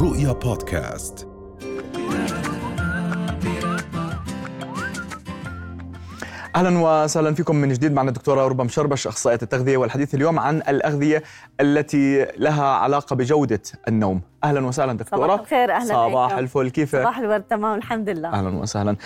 رؤيا بودكاست. أهلا وسهلا فيكم من جديد معنا الدكتورة ربا مشربش اخصائيه التغذية والحديث اليوم عن الأغذية التي لها علاقة بجودة النوم. أهلا وسهلا دكتورة. صباح الخير أهلا صباح فيكم. الفل كيفك؟ صباح الورد تمام الحمد لله. أهلا وسهلا.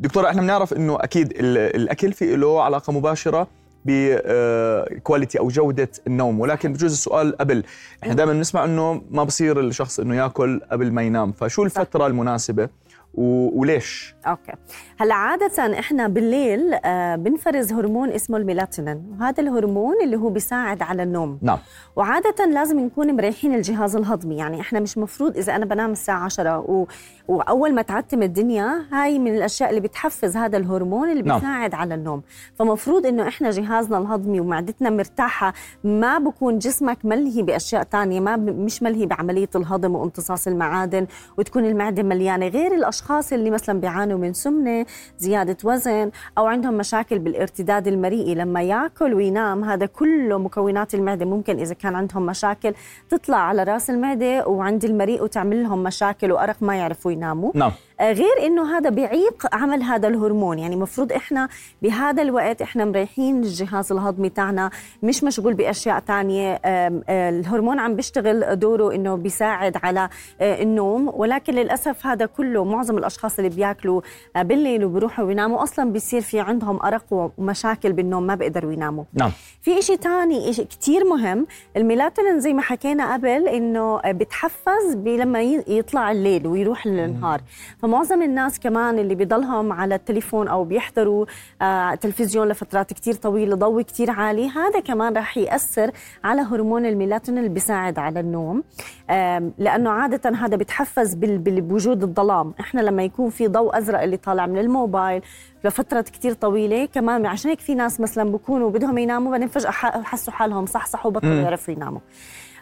دكتورة إحنا بنعرف إنه أكيد ال- الأكل في له علاقة مباشرة بكواليتي أو جودة النوم. ولكن بجوز السؤال قبل إحنا دائما بنسمع إنه ما بصير الشخص إنه يأكل قبل ما ينام. فشو الفترة المناسبة وليش؟ أوكي. هلا عادة إحنا بالليل آه بنفرز هرمون اسمه الميلاتونين وهذا الهرمون اللي هو بيساعد على النوم. نعم. وعادة لازم نكون مريحين الجهاز الهضمي يعني إحنا مش مفروض إذا أنا بنام الساعة 10 و... وأول ما تعتم الدنيا هاي من الأشياء اللي بتحفز هذا الهرمون اللي نعم. بيساعد على النوم. فمفروض إنه إحنا جهازنا الهضمي ومعدتنا مرتاحة ما بكون جسمك ملهي بأشياء تانية ما ب... مش ملهي بعملية الهضم وامتصاص المعادن وتكون المعدة مليانة. غير الأشخاص اللي مثلا بيعانوا من سمنة زيادة وزن أو عندهم مشاكل بالارتداد المريئي. لما يأكل وينام هذا كله مكونات المعدة. ممكن إذا كان عندهم مشاكل تطلع على رأس المعدة وعند المريء وتعمل لهم مشاكل وأرق ما يعرفوا يناموا. نعم. غير إنه هذا بيعيق عمل هذا الهرمون. يعني المفروض إحنا بهذا الوقت إحنا مريحين الجهاز الهضمي تاعنا مش مشغول بأشياء تانية. آه، الهرمون عم بيشتغل دوره إنه بيساعد على آه، النوم ولكن للأسف هذا كله معظم الأشخاص اللي بياكلوا آه، بالليل وبيروحوا يناموا أصلا بيصير في عندهم أرق ومشاكل بالنوم ما بيقدروا يناموا. نعم. في إشي تاني إشي كتير مهم الميلاتونين زي ما حكينا قبل إنه بتحفز لما يطلع الليل ويروح النهار فمعظم الناس كمان اللي بيضلهم على التليفون أو بيحضروا آه تلفزيون لفترات كتير طويلة ضوء كتير عالي هذا كمان راح يأثر على هرمون الميلاتونين اللي بيساعد على النوم. آم، لأنه عادة هذا بال- بوجود الظلام. إحنا لما يكون في ضوء أزرق اللي طالع من الموبايل لفترة كتير طويلة كمان عشان هيك في ناس مثلا بكونوا بدهم يناموا بعدين فجأة حسوا حالهم صحصحوا بطلوا مم. يعرفوا يناموا.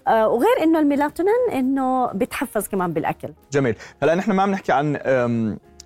وغير إنه الميلاتونين إنه بتحفز كمان بالأكل. جميل. هلا نحن ما عم نحكي عن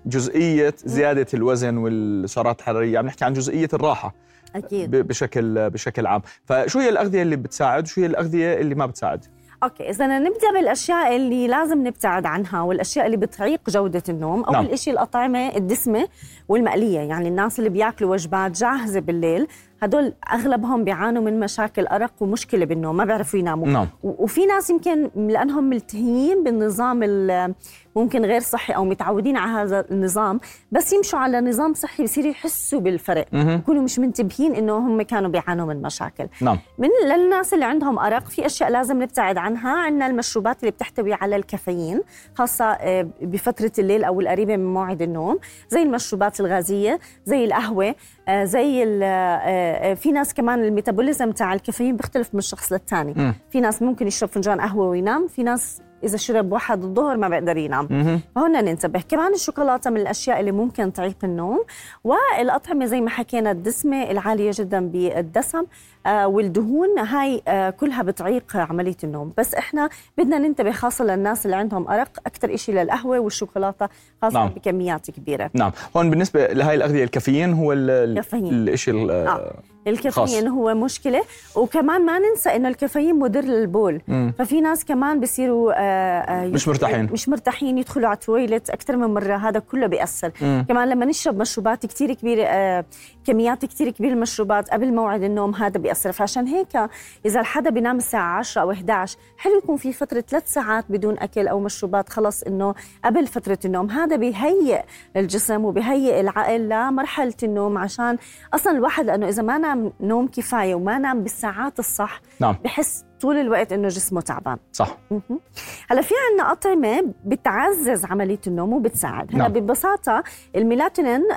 جزئية زيادة الوزن والسعرات الحرارية عم نحكي عن جزئية الراحة. أكيد. بشكل بشكل عام. فشو هي الأغذية اللي بتساعد وشو هي الأغذية اللي ما بتساعد؟ أوكي إذا نبدأ بالأشياء اللي لازم نبتعد عنها والأشياء اللي بتعيق جودة النوم أول نعم. شيء الأطعمة الدسمة والمقلية. يعني الناس اللي بياكلوا وجبات جاهزة بالليل هدول أغلبهم بيعانوا من مشاكل أرق ومشكلة بالنوم ما بيعرفوا يناموا. نعم. وفي ناس يمكن لأنهم ملتهيين بالنظام ال- ممكن غير صحي أو متعودين على هذا النظام بس يمشوا على نظام صحي بصيروا يحسوا بالفرق. يكونوا مش منتبهين إنه هم كانوا بيعانوا من مشاكل نعم من للناس اللي عندهم أرق في أشياء لازم نبتعد عنها عندنا المشروبات اللي بتحتوي على الكافيين خاصة آه، بفترة الليل أو القريبة من موعد النوم زي المشروبات الغازية زي القهوة آه، زي آه، في ناس كمان الميتابوليزم تاع الكافيين بيختلف من شخص للثاني. في ناس ممكن يشرب فنجان قهوة وينام في ناس إذا شرب واحد الظهر ما بيقدر ينام. فهنا ننتبه كمان الشوكولاتة من الأشياء اللي ممكن تعيق النوم والأطعمة زي ما حكينا الدسمة العالية جدا بالدسم آه والدهون هاي آه كلها بتعيق عملية النوم بس إحنا بدنا ننتبه خاصة للناس اللي عندهم أرق أكثر إشي للقهوة والشوكولاتة خاصة نعم. بكميات كبيرة نعم هون بالنسبة لهي الأغذية الكافيين هو. الشيء ال- آه. الكافيين خاص. هو مشكلة وكمان ما ننسى إنه الكافيين مضر للبول مم. ففي ناس كمان بيصيروا آه، مش مرتاحين. مش مرتاحين يدخلوا على التويلت أكثر من مرة هذا كله بيأثر مم. كمان لما نشرب مشروبات كثير كبيرة آه، كميات كثير كبيرة المشروبات قبل موعد النوم هذا بيأثر فعشان هيك إذا الحدا بينام الساعة 10 أو 11 حلو يكون في فترة ثلاث ساعات بدون أكل أو مشروبات خلص إنه قبل فترة النوم هذا بيهيئ الجسم وبيهيئ العقل لمرحلة النوم عشان أصلا الواحد لأنه إذا ما نام نوم كفاية وما نام بالساعات الصح نعم بحس طول الوقت إنه جسمه تعبان. صح. هلأ في عنا أطعمة بتعزز عملية النوم وبتساعد. هلأ نعم. ببساطة الميلاتونين آه،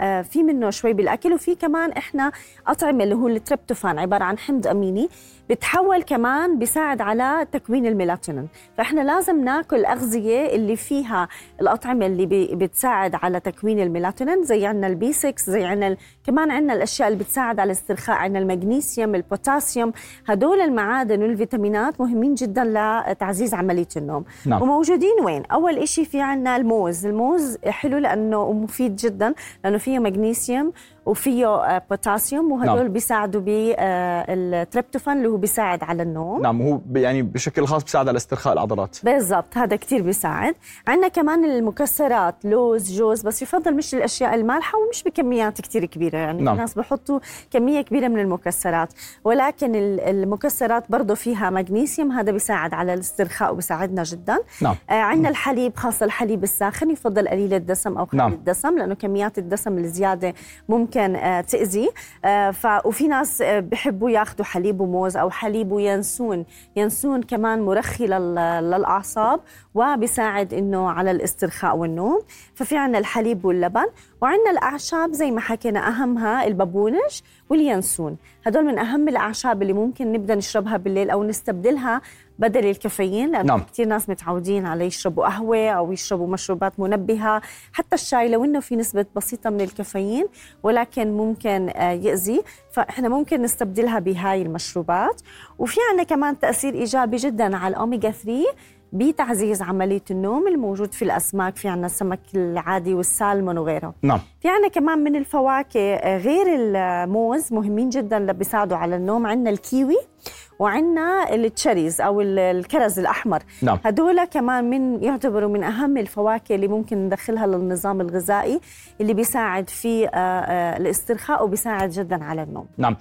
آه، في منه شوي بالأكل وفي كمان إحنا أطعمة اللي هو التريبتوفان عبارة عن حمض أميني بتحول كمان بيساعد على تكوين الميلاتونين. فإحنا لازم ناكل أغذية اللي فيها الأطعمة اللي بتساعد على تكوين الميلاتونين زي عنا ال B6 زي ال- كمان عنا الأشياء اللي بتساعد على الاسترخاء عنا المغنيسيوم البوتاسيوم. هدول المعادن والفيتامينات مهمين جدا لتعزيز عملية النوم نعم. وموجودين وين؟ أول إشي في عنا الموز الموز حلو لأنه مفيد جدا لأنه فيه مغنيسيوم وفيه بوتاسيوم وهدول نعم. بيساعدوا بالتريبتوفان اللي هو بيساعد على النوم. نعم هو يعني بشكل خاص بيساعد على استرخاء العضلات. بالضبط هذا كتير بيساعد. عندنا كمان المكسرات لوز جوز بس يفضل مش الأشياء المالحة ومش بكميات كتير كبيرة. يعني نعم. في ناس بحطوا كمية كبيرة من المكسرات. ولكن ال- المكسرات برضه فيها مغنيسيوم هذا بيساعد على الاسترخاء وبيساعدنا جدا. نعم. آه عندنا الحليب خاصة الحليب الساخن يفضل قليل الدسم أو قليل نعم. الدسم لأنه كميات الدسم الزيادة ممكن آه تأذي. آه ف وفي ناس آه بحبوا ياخذوا حليب وموز أو حليب وينسون. ينسون كمان مرخي لل- للأعصاب وبيساعد إنه على الاسترخاء والنوم. ففي عندنا الحليب واللبن وعندنا الأعشاب زي ما حكينا أهمها البابونج واليانسون هدول من أهم الأعشاب اللي ممكن نبدأ نشربها بالليل أو نستبدلها بدل الكافيين لأنه نعم. كثير ناس متعودين على يشربوا قهوة أو يشربوا مشروبات منبهة حتى الشاي لو إنه في نسبة بسيطة من الكافيين ولكن ممكن آه، يأذي. فإحنا ممكن نستبدلها بهاي المشروبات. وفي عندنا كمان تأثير إيجابي جدا على الاوميجا 3 بتعزيز عملية النوم الموجود في الأسماك. في عندنا السمك العادي والسالمون وغيره نعم. في عنا كمان من الفواكه آه، غير الموز مهمين جدا اللي بيساعدوا على النوم. عندنا الكيوي. وعندنا ال cherries أو ال- الكرز الأحمر. نعم. هدول كمان من يعتبروا من أهم الفواكه اللي ممكن ندخلها للنظام الغذائي اللي بيساعد في آه، آه، الاسترخاء وبيساعد جدا على النوم. نعم.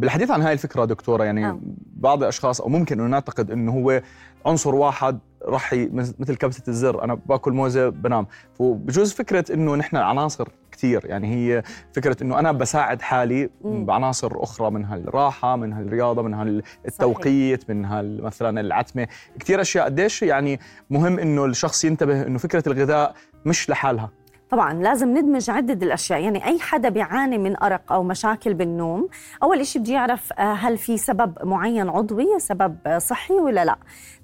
بالحديث عن هاي الفكرة دكتورة يعني آه. بعض الأشخاص أو ممكن أنه نعتقد إنه هو عنصر واحد راح مثل كبسة الزر. أنا باكل موزة بنام. وبجوز فكرة إنه نحن عناصر كثير. يعني هي فكرة إنه أنا بساعد حالي. بعناصر أخرى منها الراحه منها الرياضه منها التوقيت منها مثلا العتمة. كثير أشياء قديش يعني مهم إنه الشخص ينتبه إنه فكرة الغذاء مش لحالها. طبعا لازم ندمج عدة الأشياء. يعني أي حدا بيعاني من أرق أو مشاكل بالنوم أول إشي بده يعرف آه، هل في سبب معين عضوي سبب آه، صحي ولا لا.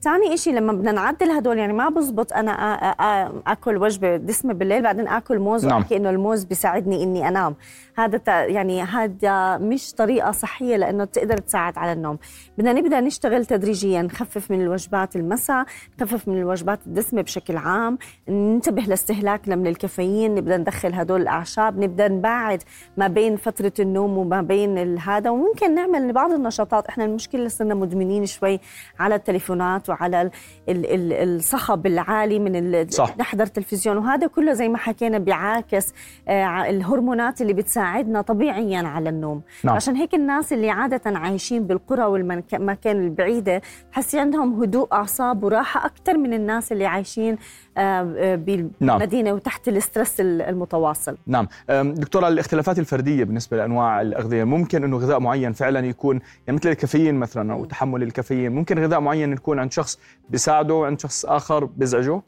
ثاني إشي لما بدنا نعدل هدول يعني ما بزبط أنا آ- آ- آ- أكل وجبة دسمة بالليل بعدين أكل موز نعم. وأحكي إنه الموز بيساعدني إني أنام. هذا يعني هذا مش طريقة صحية لأنه تقدر تساعد على النوم. بدنا نبدأ نشتغل تدريجيا نخفف من الوجبات المساء نخفف من الوجبات الدسمة بشكل عام ننتبه لاستهلاكنا من الكافيين نبدأ ندخل هدول الأعشاب نبدأ نبعد ما بين فترة النوم وما بين هذا. وممكن نعمل بعض النشاطات. إحنا المشكلة صرنا مدمنين شوي على التليفونات وعلى ال ال ال الصخب العالي من صح. نحضر تلفزيون. وهذا كله زي ما حكينا بيعاكس آه، الهرمونات اللي بتساعدنا طبيعيا على النوم. نعم. عشان هيك الناس اللي عادة عايشين بالقرى والمكان البعيدة تحسي عندهم هدوء أعصاب وراحة أكثر من الناس اللي عايشين آه، آه، بالمدينة وتحت الاسترس المتواصل. نعم. دكتورة الاختلافات الفردية بالنسبة لأنواع الأغذية ممكن أنه غذاء معين فعلا يكون يعني مثل الكافيين مثلا أو تحمل الكافيين ممكن غذاء معين يكون عند شخص بيساعده وعند شخص آخر بيزعجه؟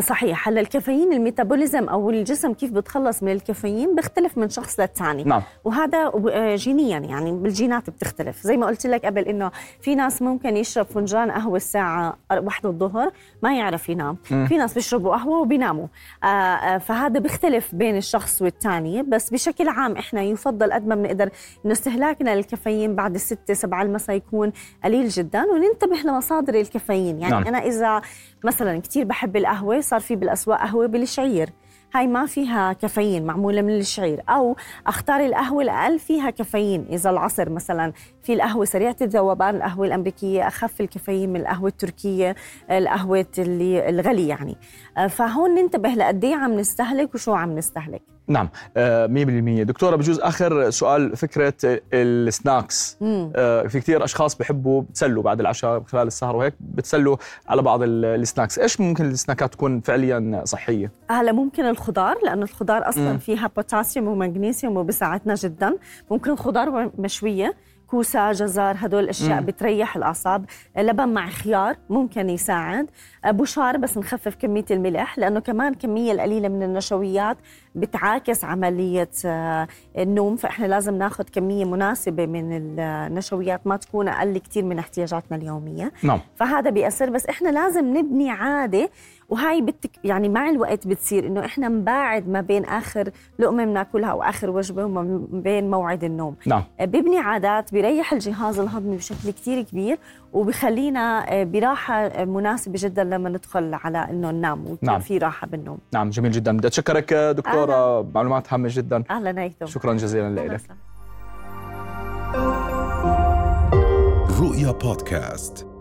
صحيح. هلا الكافيين الميتابوليزم أو الجسم كيف بتخلص من الكافيين بيختلف من شخص للثاني نعم. وهذا آه، جينيا يعني بالجينات بتختلف. زي ما قلت لك قبل إنه في ناس ممكن يشرب فنجان قهوة الساعة واحدة الظهر ما يعرف ينام. مم. في ناس بيشربوا قهوة وبيناموا. آه، آه، فهذا بيختلف بين الشخص والثاني بس بشكل عام إحنا يفضل قد ما بنقدر إنه استهلاكنا للكافيين بعد الستة سبعة المساء يكون قليل جدا وننتبه لمصادر الكافيين. يعني. نعم. أنا إذا مثلا كثير بحب القهوة صار في بالأسواق قهوة بالشعير. هاي ما فيها كافيين معمولة من الشعير. أو أختار القهوة الأقل فيها كافيين. إذا العصر مثلا في القهوة سريعة الذوبان القهوة الأمريكية أخف الكافيين من القهوة التركية القهوة اللي الغلي يعني. آه، فهون ننتبه لقد إيه عم نستهلك وشو عم نستهلك. نعم. آه، 100% دكتورة بجوز آخر سؤال فكرة السناكس. آه، في كثير أشخاص بحبوا بتسلوا بعد العشاء خلال السهر وهيك بتسلوا على بعض ال- snacks. إيش ممكن السناكات تكون فعليا صحية؟ هلا ممكن الخضار لأنه الخضار أصلا مم. فيها بوتاسيوم ومغنيسيوم وبساعدنا جدا. ممكن خضار مشوية. كوسة جزر هدول الأشياء مم. بتريح الأعصاب. لبن مع خيار ممكن يساعد. بشار بس نخفف كمية الملح لأنه كمان كمية القليلة من النشويات بتعاكس عملية آه، النوم. فإحنا لازم ناخذ كمية مناسبة من النشويات ما تكون أقل كثير من احتياجاتنا اليومية. نعم. فهذا بيأثر. بس إحنا لازم نبني عادة وهاي بتك يعني مع الوقت بتصير إنه إحنا نباعد ما بين آخر لقمة بناكلها أو اخر وجبة وما بين موعد النوم. نعم. بيبني عادات بيريح الجهاز الهضمي بشكل كتير كبير وبخلينا براحة مناسبة جدا لما ندخل على إنه ننام ويكون نعم. في راحة بالنوم. نعم جميل جدا. بدي أتشكرك دكتورة. أهلاً. معلومات هامة جدا. أهلا هيثم شكرا جزيلا لك. رؤيا بودكاست.